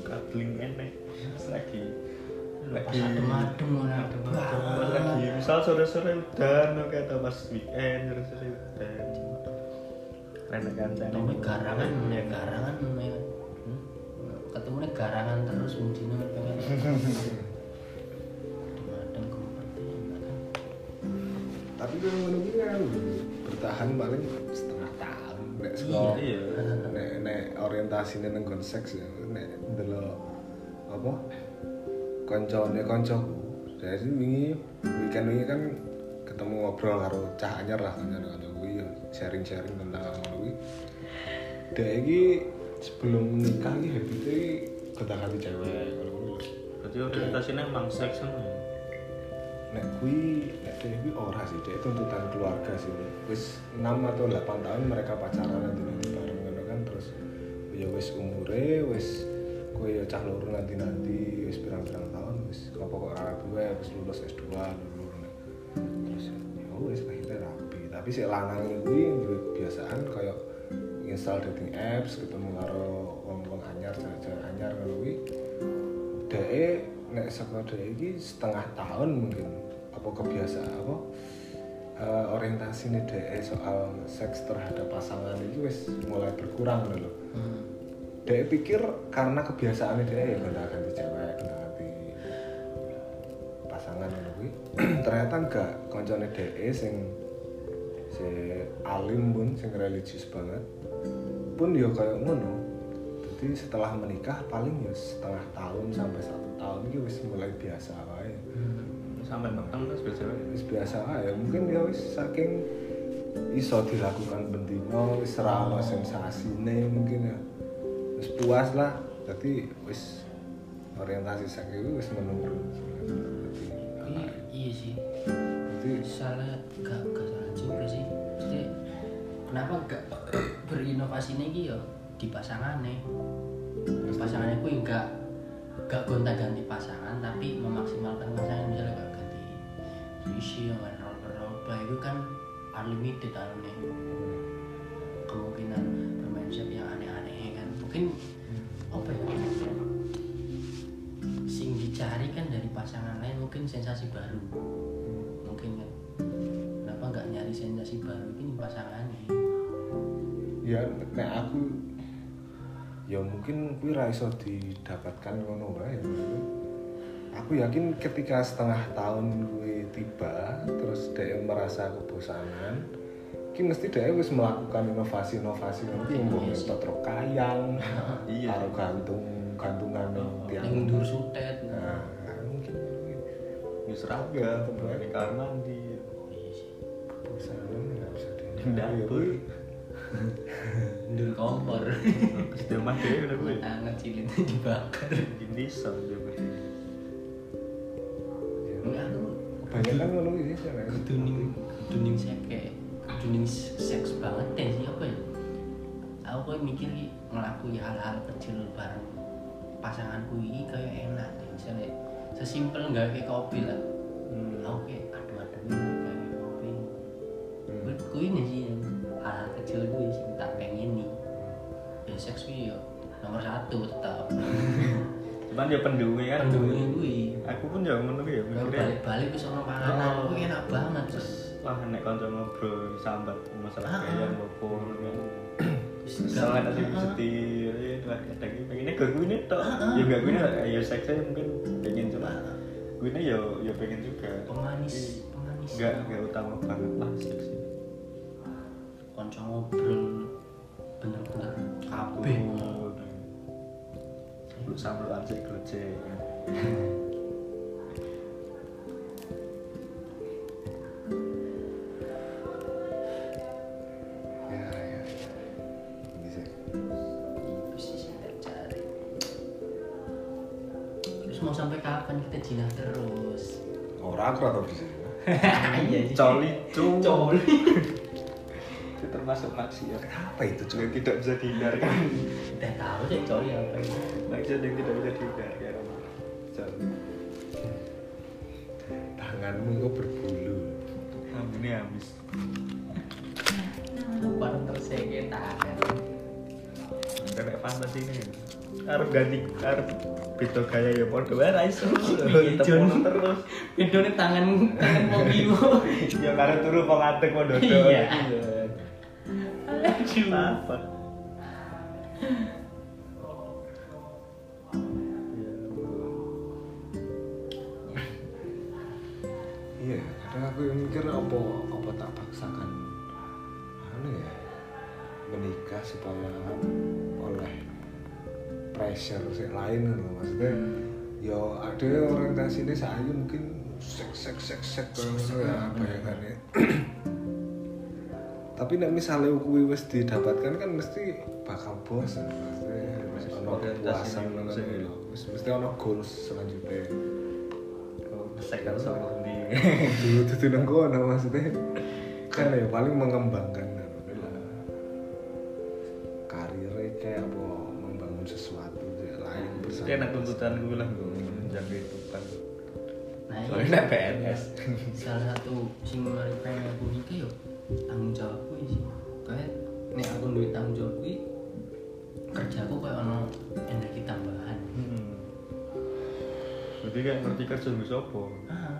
kabling enek. Lagi lagi adem-adem. Pas lagi misal sore-sore udan oke atau pas weekend sore-sore udan. Renek ganteng. Ketemu garangan, ya garangan ya. Hmm? Ketemu nih garangan terus mungkin pengen. Adem ngerti kan. Tapi kalau ngono kan bertahan paling setengah tahun nek Iya, sekolah. iya. Nek nek orientasine nang nggon seks ya nek ndelok apa koncone koncoku. Jadi wingi weekend wingi kan ketemu ngobrol karo cah anyar lah kanca kanca kuwi ya sharing-sharing tentang ngono kuwi. Dek iki sebelum nikah iki habite kata-kata cewek kalau kuwi. Berarti orientasinya emang seks kan nek kuwi nek dhewe kuwi ora sih dhewe tuntutan keluarga sih wis 6 atau 8 tahun mereka pacaran nanti nanti bareng ngono kan terus ya wis umure wis kowe ya cah loro nanti nanti wis pirang-pirang tahun wis apa kok rapi wae wis lulus S2 lulus terus ya wis akhirnya rapi. Tapi si lanang kuwi duwe kebiasaan kaya install dating apps ketemu karo wong-wong anyar cewek anyar ngono kuwi. Dhek nek saka dhek iki setengah tahun mungkin apa kebiasaan apa eh, orientasi nih dhek soal seks terhadap pasangan itu wis mulai berkurang lho. Hmm. Dek pikir karena kebiasaan dia ya gonta ganti cewek, gonta ganti pasangan kuwi. Ternyata enggak koncone dek sing si alim pun sing religius banget. Pun ya kayak ngono. Jadi setelah menikah paling ya setengah tahun sampai satu tahun ini wis mulai biasa wae. Sampai matang terus biasa. Wis biasa wae. Mungkin dia wis saking iso dilakukan bentino wis ora ono sensasine mungkin ya wis puas lah. Jadi wis orientasi seks itu wis menurun. Iya, iya sih. jadi Salah gak gak salah juga sih. Jadi kenapa gak berinovasi nih yo di pasangan nih? Pasangannya ku enggak gak gonta ganti pasangan tapi memaksimalkan pasangan. Misalnya gak ganti isi yang kan roll roll itu kan unlimited aneh kemungkinan mungkin apa ya? Sing dicari kan dari pasangan lain mungkin sensasi baru. Mungkin kan kenapa nggak nyari sensasi baru ini pasangannya? Ya nek aku ya mungkin kuwi ra iso didapatkan ngono wae maksudnya. aku yakin ketika setengah tahun kuwi tiba terus dia merasa kebosanan ki mesti dia wis melakukan inovasi-inovasi ngono Iya, sih. metode kayang Iya. karo gantung gantungan yang tiang yang ndur sutet nah mungkin Ya seragam, di kamar mandi. Iya sih. kebosanan nggak bisa di Di dapur. ndur kompor dia mati ya udah gue. anget cilin dibakar Bikin bisa dia mati. enggak aku kebanyakan ngono iki sih Nek. kuduning kuduning seke kuduning seks banget deh sih apa ya aku kayak mikir ki ngelakui hal-hal kecil bareng pasanganku ini kayak enak deh misalnya sesimpel nggak kayak kopi lah Hmm. aku kayak aduh aduh ini kayak kopi Hmm. menurut ku ini sih hal-hal kecil gue sih tak pengen nih ya seks gue ya nomor satu tetap Cuman dia penduwe kan. pendulunya gue Aku pun jangan ngono ya mikirnya. balik-balik ke sama panganan Oh. enak banget terus Wah, nek kanca ngobrol sambat masalah Ah, gaya ah. ngopo kan. Misalnya nanti Ah, setir, ya lah kadang pengennya gak gue nih tok. Ah, ah. Ya gak gue nih, ya seksnya mungkin pengen cuma. Ah. Gue nih ya ya pengen juga. pemanis pemanis Gak gak utama banget lah seks konco ngobrol bener-bener kabeh Lu sambelan sih glecek. ora tau bisa iya sih. Coli, cu. coli Itu termasuk maksiat. apa itu cuy Yang tidak bisa dihindarkan. udah tahu deh coli apa itu Maksiat yang tidak bisa dihindarkan. Coli. tanganmu kok berbulu Ambune habis. baru tersege tangan Kayak fantasi ini. Arep ganti arep beda gaya ya padha wae ra iso. Iya. Temen terus. Bedone tangan tangan mau kiwo Ya karo turu kok ngadeg kok dodo. Iya. Aduh. Apa? iya kadang aku yang mikir apa apa tak paksakan anu ya menikah supaya oleh pressure sing lain loh maksudnya yo ada orientasi ini saya mungkin seks seks seks ngono ya bayangannya tapi nek misalnya kuwi wis didapatkan kan mesti bakal bosan maksudnya wis ono Orientasi kepuasan ning ngono sing- lho. Wis mesti ono goals selanjutnya Sek kan soal ndi. dulu tuh nang kono maksudnya kan ya paling mengembangkan lah. karirnya kayak apa Enak tuntutan gue lah gue menjaga kehidupan. nah Soalnya iya PNS. salah satu sing mari pengen aku nikah yo tanggung jawabku sih kayak nek aku duit tanggung jawab kuwi kerjaku kayak ono energi tambahan Hmm. Berarti kan ngerti kerja gue sopo. ah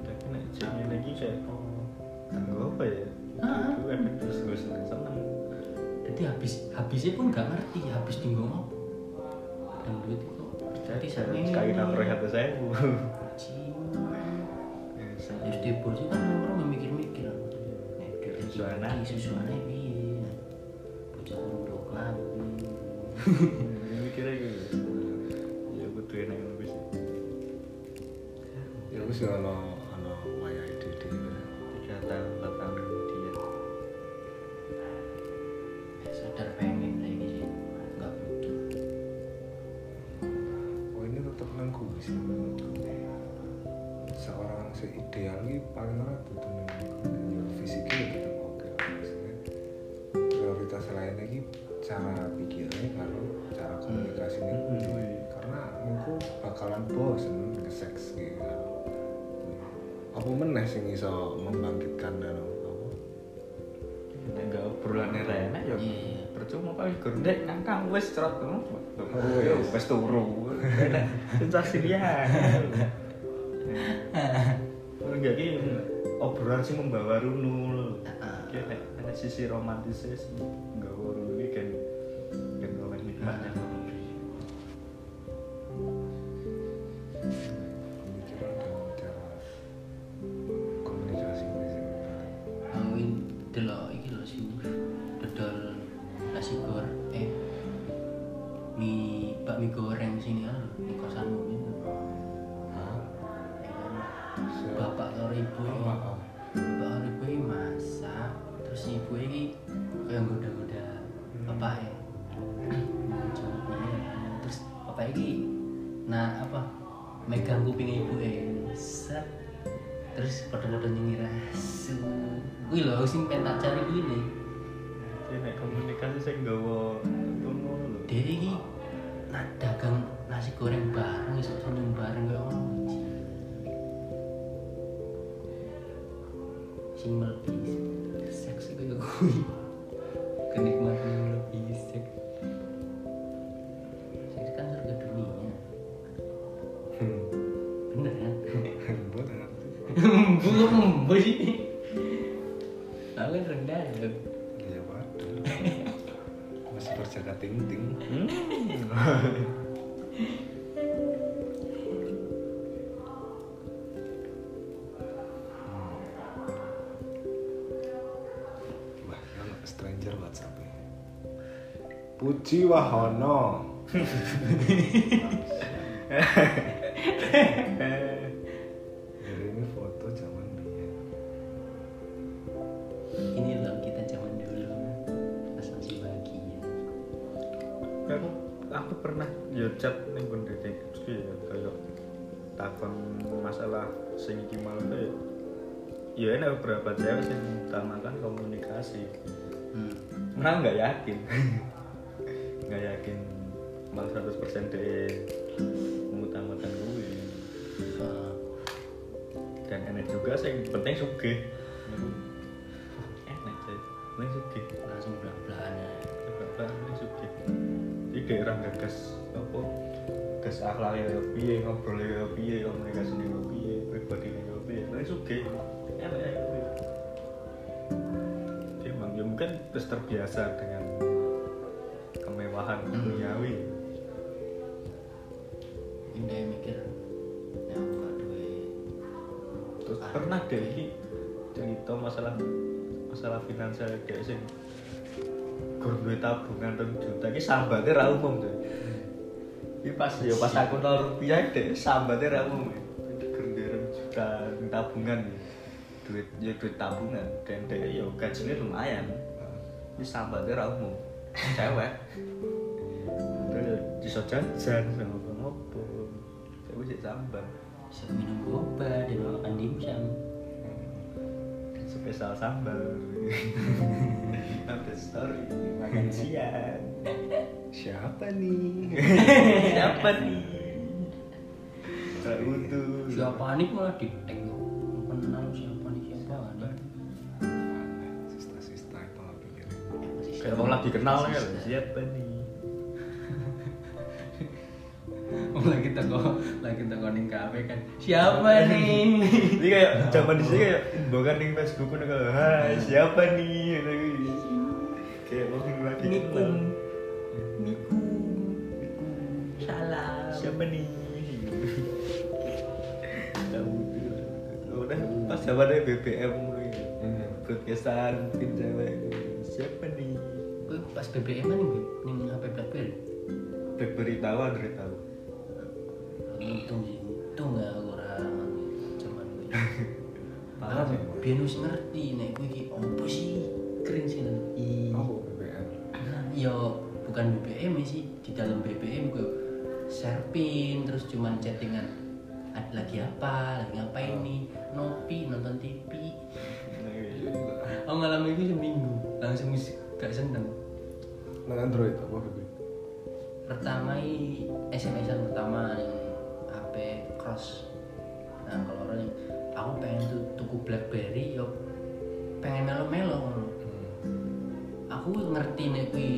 Tapi nek jadi lagi kayak oh, tanggung apa ya? Ah. Itu efek terus gue seneng seneng. jadi habis habisnya pun gak ngerti habis tinggal apa dan duit itu sama ini sekali nongkrong satu saya bu. Terus di bos itu kan nongkrong nggak mikir-mikir iki Susuana. iki, susuane piye Bocah ndok lagi Mikirnya gitu. Ya butuh enak yang lebih sih. ya wis ya ono ono wayahe dhewe Tiga tahun, ideal ini paling ora butuh ya fisiknya ya tetap oke maksudnya prioritas lain lagi cara pikirnya kalau cara komunikasinya Hmm, kudu. iya. karena mengko bakalan bosen ke seks gitu apa meneh sing iso membangkitkan anu apa Nek gak obrolan enak ya Iya. percuma kali gerdek ngangkang wes cerot ngono. Oh, Yo iya. wes turu. Sensasi dia. Enggak ki obrolan sih membawa runul. Kayak nek sisi romantisnya sih nggak baru ini kan kan oleh nikmatnya Puji Wahono. Ini foto zaman dia. Ini loh kita zaman dulu Pas masih bahagia aku aku pernah ya chat ning kon detektif ya kayak takon masalah sing iki mau ya ya enak beberapa cewek sing utamakan komunikasi hmm. nah nggak yakin nggak yakin malah 100% dia mengutamakan gue. Dan enak juga sing penting sugih. Enak sih penting sugih. Langsung belak-belakan ya. Bapak ini sugih. Jadi daerah gagas apa gas akhlaknya ya piye ngobrolnya ya piye komunikasi ya piye pribadi ya piye. Penting sugih. Enak ya dia emang ya mungkin terus terbiasa dengan masalah masalah finansial kayak sing gur duwe tabungan rong juta ini sambatnya ra umum tuh ini pas ya pas aku nol rupiah deh sambatnya ra umum gur duwe rong juta tabungan duit ya duit tabungan dan dia ya gajinya lumayan. Ini sambatnya ra umum. Cewek. Terus ya bisa jajan sama ngopo cewek sih sambat. Bisa minum boba dan makan dimsum spesial sambal. Update story makan siang. Siapa nih? siapa nih? Tak butuh Siapa nih malah di tag Kenal siapa nih? Siapa nih? Sista-sista itu nggak pikirin. kayak orang lagi kenal ya siapa nih lagi teko lagi teko ning kafe kan. Siapa nih? ini kayak zaman di sini kayak bukan di Facebook kan hai siapa nih kayak orang lagi Nikum. kenal Nikum. Salam. siapa nih butuh udah pas zamannya BBM broadcastan pin cewek siapa nih pas BBM kan ning ning HP BlackBerry. Blackberry tahu Android tahu Untung sih, untung gak orang zaman kuwi. Parah sih. Biyen wis ngerti nek kuwi iki opo sih? Keren sih nan. I. Aku BBM. Nah, yo bukan BBM ya sih di dalam BBM gue share pin terus cuman chattingan ada lagi apa lagi apa ini nopi nonton TV Iya juga. oh malam itu seminggu langsung gak seneng Nang Android apa pertama i SMS-an pertama yang HP cross. Nah kalau orang yang aku pengen tuh tuku BlackBerry yo. Pengen melo-melo aku ngerti nih kui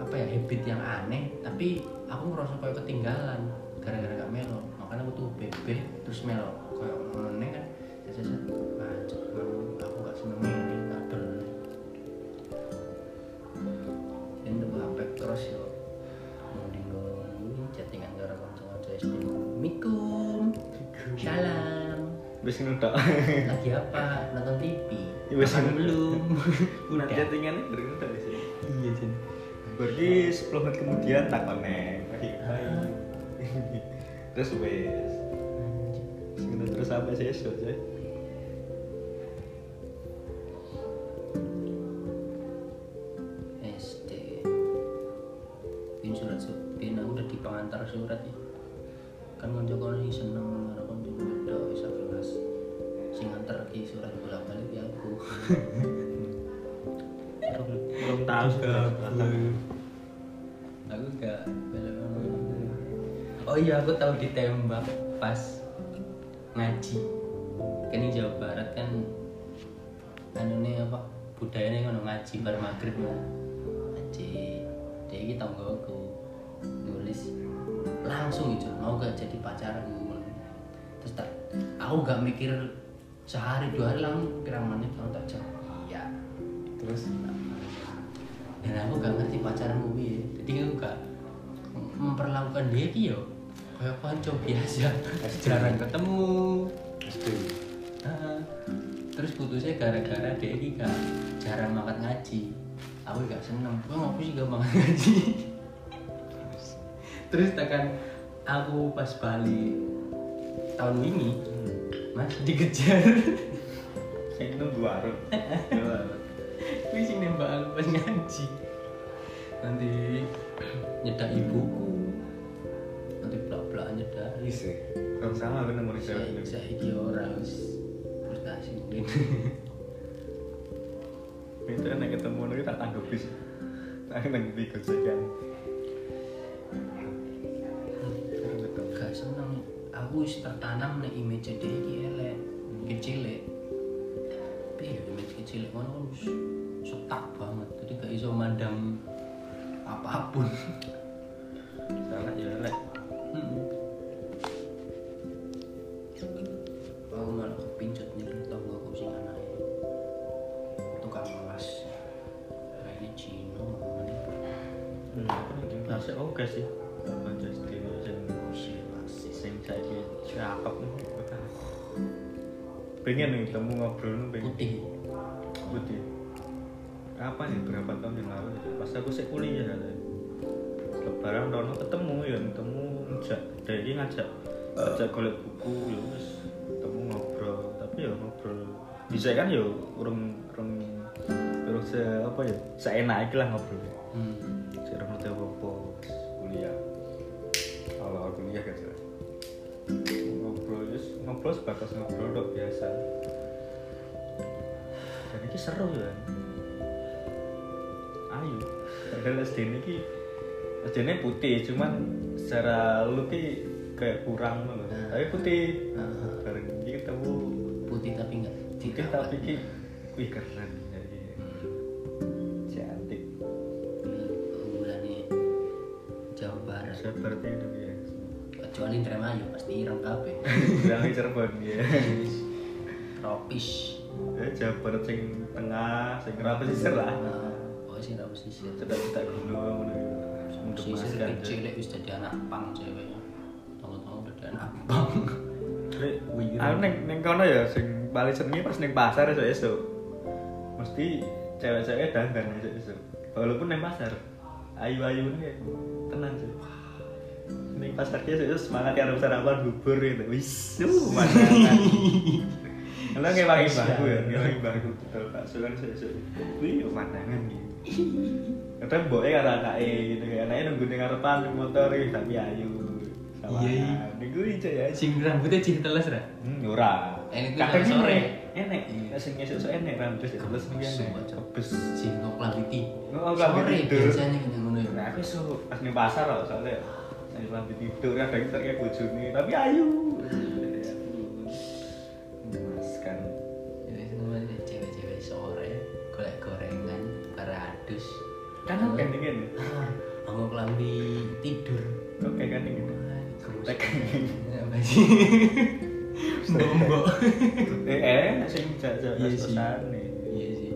apa ya habit yang aneh tapi aku ngerasa kayak ketinggalan gara-gara gak melo. Makanya aku tuh BB terus melo. Kayak ngono kan saya saya aku gak seneng wis ngetok lagi apa? Nonton TV Ya. Makan belum. Udah. Chattingannya baru ngetok sih iya sih Berarti 10 menit kemudian tak connect. Lagi bye. terus Kita terus sampai sesuk sih Bin surat su- bin aku udah di pengantar surat ya kan konco kono seneng karo konco beda wis kelas. Sing nganter ki surat bolak balik ya aku. Belum tahu aku gak oh iya aku tahu ditembak pas ngaji. Kan di Jawa Barat kan anu nih apa budayanya kan ngaji bar maghrib lah. Ngaji. Dia ini tanggoku nulis. Langsung itu mau gak jadi pacarku terus tak aku gak mikir sehari dua hari langsung menit langsung tak jawab iya terus? Dan aku gak ngerti pacaranku piye. Jadi aku gak memperlakukan dia ki yo kayak konco biasa. Jarang ketemu. Terus putusnya gara-gara dia ini gak jarang makan ngaji. Aku gak seneng. Gue ngapain sih gak makan ngaji. Terus tekan aku pas balik tahun ini mas dikejar. Saya nunggu warung. Wih sih nembak aku pas ngaji. Nanti nyedak ibuku. Nanti belak-belak nyedak. Isi Kalau sama aku nemu di Saya iki orang wis frustasi mungkin Itu enak ketemu nih tak tanggup bis. Tak tanggupi gojekan. Gak seneng Aku wis tertanam nih image dia iki elek. Kecil Tapi ya image kecil ngono wis setak banget. Jadi gak iso mandang apa pun. Salah ya lek. Mm-mm. Aku malah kepincut nih tau gak aku sing anaknya Tukang kelas Kayaknya Cino Hmm, nih oke sih. Cakep. Pengen nih temu ngobrol nih pengen. Putih Putih. Apa nih berapa tahun yang lalu? Pas aku sih kuliah ya. Lebaran tahun ketemu ya, ketemu ngajak, dari ngajak, ngajak golek buku ya wis ketemu ngobrol, tapi ya ngobrol. Bisa kan ya urung urung urung se apa ya, seenak lah ngobrol. hmm. Ngobrol sebatas ngobrol dok biasa. Dan ini seru ya. Ayo padahal SD ini ki SD ini putih cuman secara look ki kayak kurang loh tapi putih. Ah. bareng ini ketemu. Putih tapi enggak putih tapi ki wih keren jadi cantik. Unggulannya Jawa Barat. Seperti itu ya. Kecuali Indramayu pasti ireng kabeh Berani Cirebon ya tropis Ya, Jawa Barat sing tengah, sing ra pesisir lah. nah, pokoknya sih nggak pesisir Cedak-cedak gunung ngono iki. Pesisir kecil wis jadi anak pang ceweknya tahu-tahu jadi anak pang Aku neng neng kono ya sing paling seneng pas neng pasar esuk esuk. Mesti cewek-cewek dandan esuk esuk. Walaupun neng pasar, ayu-ayu nih tenang sih. Neng pasar dia esuk semangat karo sarapan bubur gitu. Wis, mandangan. Kalau kayak pagi baku ya, kayak baku betul Pak Sulan esuk. Wih, pemandangan gitu. Kadang mboknya karo anake gitu ya. Anake nunggu ning ngarepan ning motor iki tapi ayu. Sama. Iya, iya. Niku iki ya. sing rambutnya cih teles ra Hmm, ora. Kadang sore. sore. Enek. Nek sing esuk-esuk enek rambut terus iki enek. Kebes. sing kok Oh, sore biasanya ngono ya Nah, aku esuk pas ning pasar kok soalnya nek lambi tidur kadang terkaya bojone tapi ayu. Mas kan. Jadi semuanya cewek-cewek sore golek gorengan karo adus Kan oke nih kan. Aku kelambi tidur Oke kan nih. Tek. Apa sih? Bombok Eh, eh, sing sih. kos-kosane. Iya sih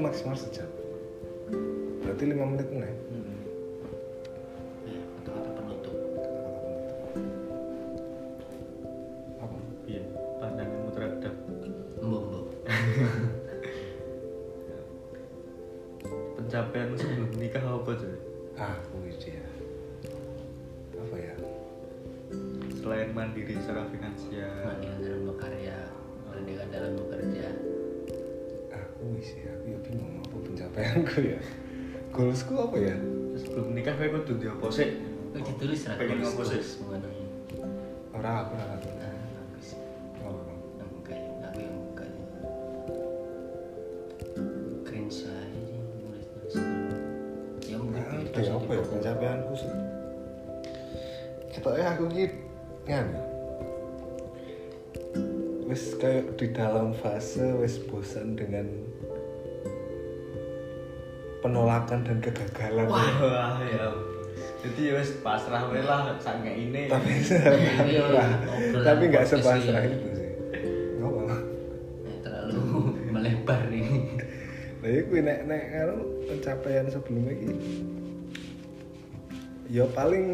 maksimal sejam berarti lima menit nih hmm. Ya, kata-kata penutup. apa iya pandanganmu terhadap Mbok, mbok. pencapaian sebelum nikah apa tuh ah apa ya selain mandiri secara finansial Mandiri dalam bekerja, merdeka dalam bekerja. Aku sih aku ya bingung apa pencapaianku ya? Goalsku apa ya? Sebelum nikah kayak kudu di apa sih? Kok ditulis ra? Pengen apa sih? orang aku orang aku ya, ya. Ya Nah, apa ya, ya pencapaianku sih? Ketoknya aku gitu kan wis kayak di dalam fase wis bosan dengan penolakan dan kegagalan. Wah ya. Jadi ya wes pasrah wae lah sange ini tapi Ini tapi lah obrolan tapi nggak sepasrah itu sih. Eh, terlalu melebar nih. Ya kuwi nek nek karo pencapaian sebelumnya iki ya paling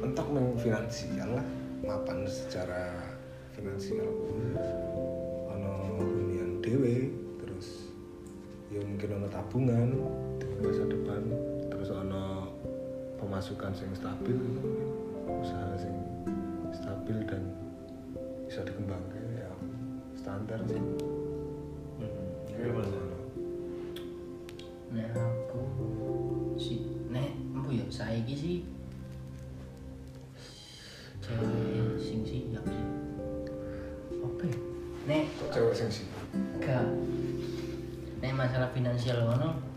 mentok nang finansial lah. Mapan secara finansial. Ono hunian dhewe terus ya mungkin ono tabungan di masa depan terus ono pemasukan sing stabil gitu mungkin usaha sing stabil dan bisa dikembangkan ya standar sih hmm. Masalah finansial ngono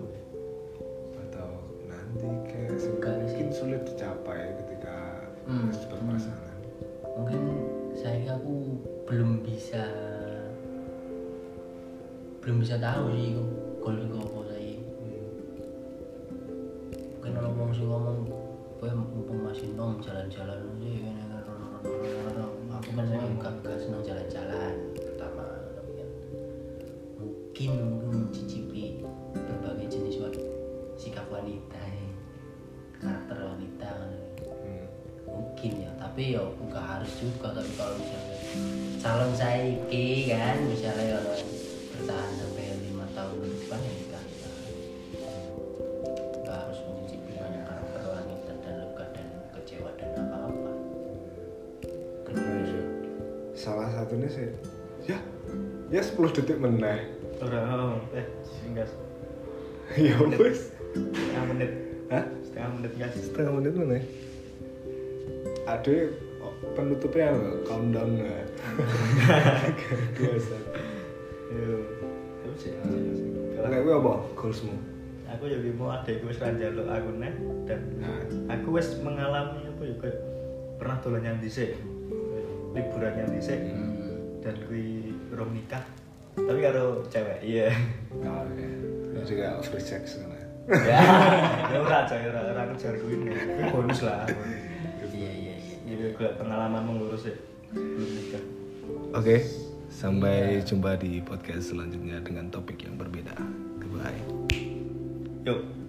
Itu atau nanti kayak mungkin sih. sulit dicapai ketika Hmm. harus berpasangan mungkin saya aku belum bisa belum bisa tahu sih goal gue apa saya. Mungkin orang ngomong sih ngomong gue mumpung masih nom jalan-jalan aja ya kan, aku kan saya gak, gak senang jalan-jalan pertama mungkin mungkin mencicipi tapi ya nggak harus juga tapi kalau misalnya calon saya iki kan misalnya orang bertahan sampai lima tahun ke depan ya nikah nggak harus mencicipi banyak karakter wanita dan luka dan kecewa dan apa apa Nah, iya. salah satunya sih ya ya 10 detik meneh. Ora eh enggak ya wes setengah menit. Hah? Setengah menit guys. Setengah menit meneh ada penutupnya apa? countdown nggak dua satu yo terus sih Nek kowe apa goalsmu? aku jadi mau ada wis ra njaluk aku nih dan Nah. aku wis mengalami apa ya kayak pernah dolan yang dhisik. Liburan yang dhisik. Hmm. dan kui rom nikah. Tapi karo cewek iya. Oh iya. Juga free sex ya. Ya ora aja ora. Ora kejar kuwi nih Kuwi bonus lah iya pengalaman mengurus ya belum nikah Oke, sampai jumpa di podcast selanjutnya dengan topik yang berbeda. Goodbye. yuk